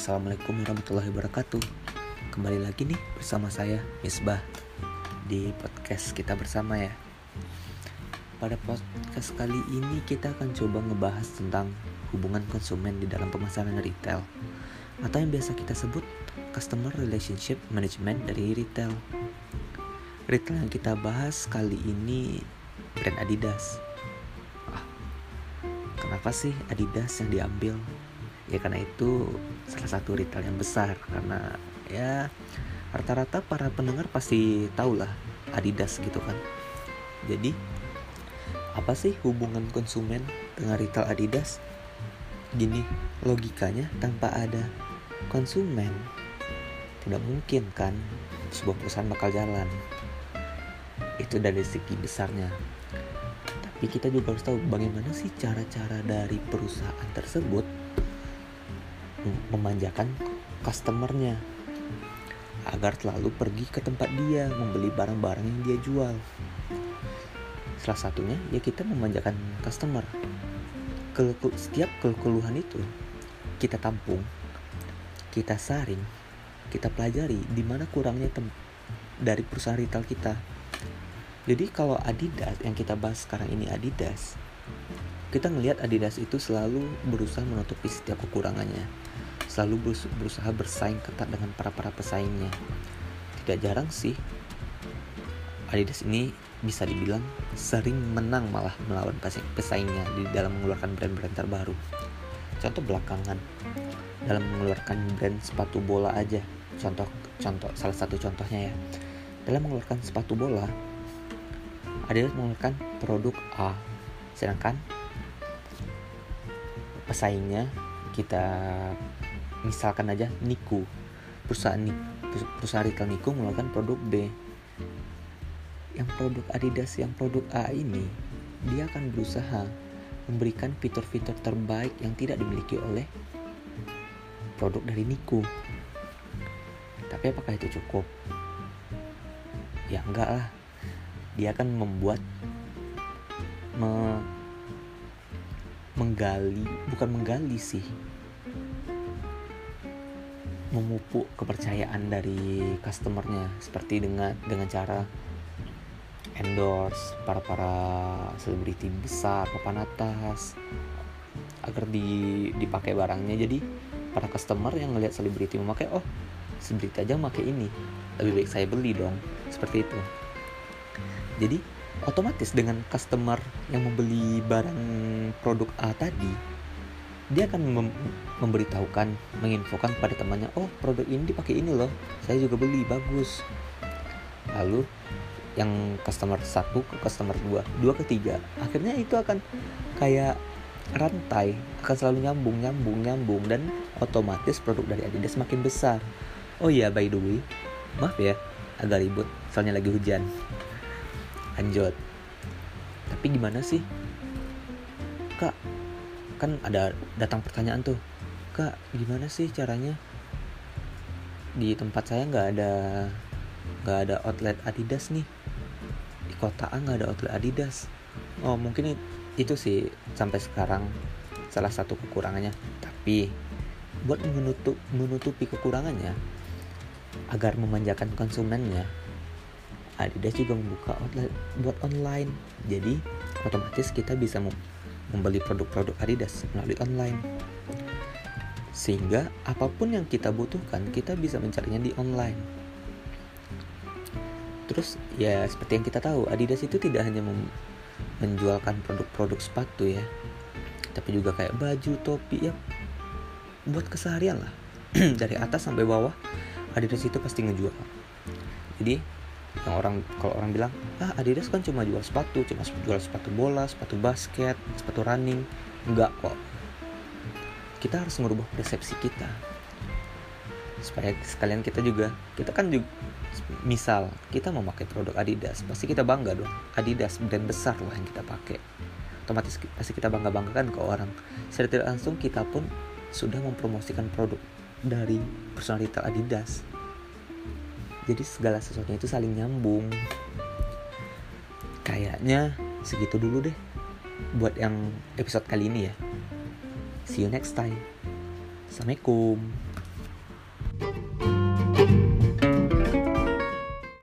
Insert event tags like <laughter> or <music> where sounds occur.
Assalamualaikum warahmatullahi wabarakatuh. Kembali lagi nih bersama saya Misbah Di podcast kita bersama ya. Pada podcast kali ini kita akan coba ngebahas tentang Hubungan konsumen di dalam pemasaran retail. Atau yang biasa kita sebut Customer Relationship Management dari retail. Retail yang kita bahas kali ini Brand Adidas. Ah, Kenapa sih Adidas yang diambil? Ya karena itu salah satu retail yang besar. Karena ya rata-rata para pendengar pasti tahu lah Adidas gitu kan. Jadi apa sih hubungan konsumen dengan retail Adidas? Gini logikanya tanpa ada konsumen tidak mungkin kan sebuah perusahaan bakal jalan. Itu dari segi besarnya. Tapi kita juga harus tahu bagaimana sih cara-cara dari perusahaan tersebut memanjakan customernya agar selalu pergi ke tempat dia membeli barang-barang yang dia jual. Salah satunya ya kita memanjakan customer. Setiap keluhan itu kita tampung, kita saring, kita pelajari di mana kurangnya dari perusahaan retail kita. Jadi kalau Adidas yang kita bahas sekarang ini Adidas, kita ngelihat Adidas itu selalu berusaha menutupi setiap kekurangannya selalu berusaha bersaing ketat dengan para para pesaingnya. Tidak jarang sih Adidas ini bisa dibilang sering menang malah melawan pesaingnya di dalam mengeluarkan brand-brand terbaru. Contoh belakangan dalam mengeluarkan brand sepatu bola aja. Contoh contoh salah satu contohnya ya. Dalam mengeluarkan sepatu bola Adidas mengeluarkan produk A sedangkan pesaingnya kita misalkan aja Niku. Perusahaan perusahaan retail Niku mengeluarkan produk B yang produk Adidas yang produk A ini dia akan berusaha memberikan fitur-fitur terbaik yang tidak dimiliki oleh produk dari Niku. Tapi apakah itu cukup? Ya enggak lah. Dia akan membuat me, menggali bukan menggali sih memupuk kepercayaan dari customernya. Seperti dengan dengan cara endorse para para selebriti besar papan atas agar di dipakai barangnya. Jadi para customer yang ngelihat selebriti memakai oh selebriti aja memakai ini. Lebih baik saya beli dong. Seperti itu. Jadi otomatis dengan customer yang membeli barang produk A tadi dia akan mem memberitahukan, menginfokan pada temannya, oh produk ini dipakai ini loh, saya juga beli, bagus. Lalu yang customer satu ke customer dua, dua ke tiga, akhirnya itu akan kayak rantai, akan selalu nyambung, nyambung, nyambung, dan otomatis produk dari Adidas makin besar. Oh iya, by the way, maaf ya, agak ribut, soalnya lagi hujan. Lanjut. Tapi gimana sih? Kak, kan ada datang pertanyaan tuh kak gimana sih caranya? Di tempat saya nggak ada nggak ada outlet Adidas nih. Di kota A nggak ada outlet Adidas. Oh mungkin itu sih sampai sekarang salah satu kekurangannya. Tapi buat menutup menutupi kekurangannya agar memanjakan konsumennya Adidas juga membuka outlet buat online. Jadi otomatis kita bisa membeli produk-produk Adidas melalui online. Sehingga apa pun yang kita butuhkan, kita bisa mencarinya di online. Terus ya seperti yang kita tahu, Adidas itu tidak hanya menjualkan produk-produk sepatu ya, tapi juga kayak baju, topi ya buat keseharian lah. <clears throat> Dari atas sampai bawah, Adidas itu pasti ngejual. Jadi yang orang kalau orang bilang ah Adidas kan cuma jual sepatu cuma jual sepatu bola sepatu basket sepatu running. Enggak kok. Kita harus merubah persepsi kita. Supaya sekalian kita juga kita kan juga misal kita pakai produk Adidas pasti kita bangga dong. Adidas brand besar lah yang kita pakai. Otomatis pasti kita bangga banggakan ke orang. Secara tidak langsung kita pun sudah mempromosikan produk dari personal retail Adidas jadi segala sesuatunya itu saling nyambung. Kayaknya segitu dulu deh buat yang episode kali ini ya. See you next time. Assalamualaikum. thank you